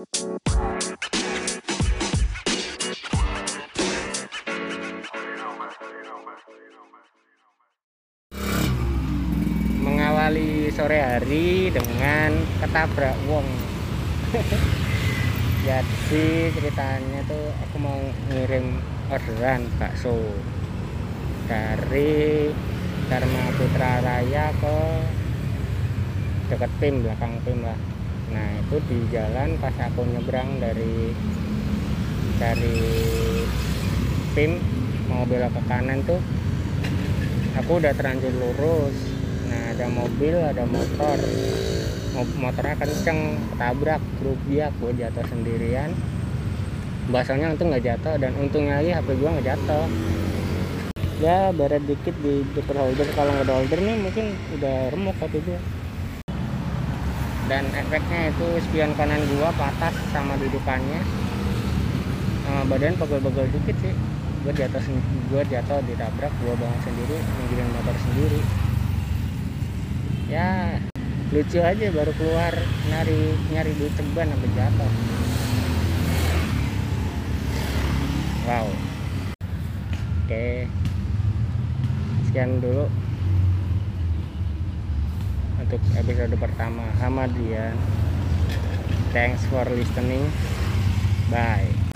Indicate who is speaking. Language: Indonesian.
Speaker 1: mengawali sore hari dengan ketabrak wong. Jadi ceritanya tuh aku mau ngirim orderan bakso dari Dharma Putra Raya ke dekat PIM belakang PIM lah nah itu di jalan pas aku nyebrang dari dari PIM mau belok ke kanan tuh aku udah terlanjur lurus. Nah ada mobil ada motor. Motornya kenceng ketabrak kerubiak gue jatuh sendirian. Bahasanya untung nggak jatuh dan untungnya lagi HP gue nggak jatuh. Ya barat dikit di depan holder kalau nggak ada holder nih mungkin udah remuk HP gue dan efeknya itu spion kanan gua patah sama dudukannya. Sama badan pegel-pegel dikit sih. Gue jatuh gue jatuh ditabrak gue bangun sendiri ninggirin motor sendiri. Ya lucu aja baru keluar nyari nyari duit ceban sampai jatuh. Wow. Oke. Sekian dulu untuk episode pertama. Hamadian thanks for listening. Bye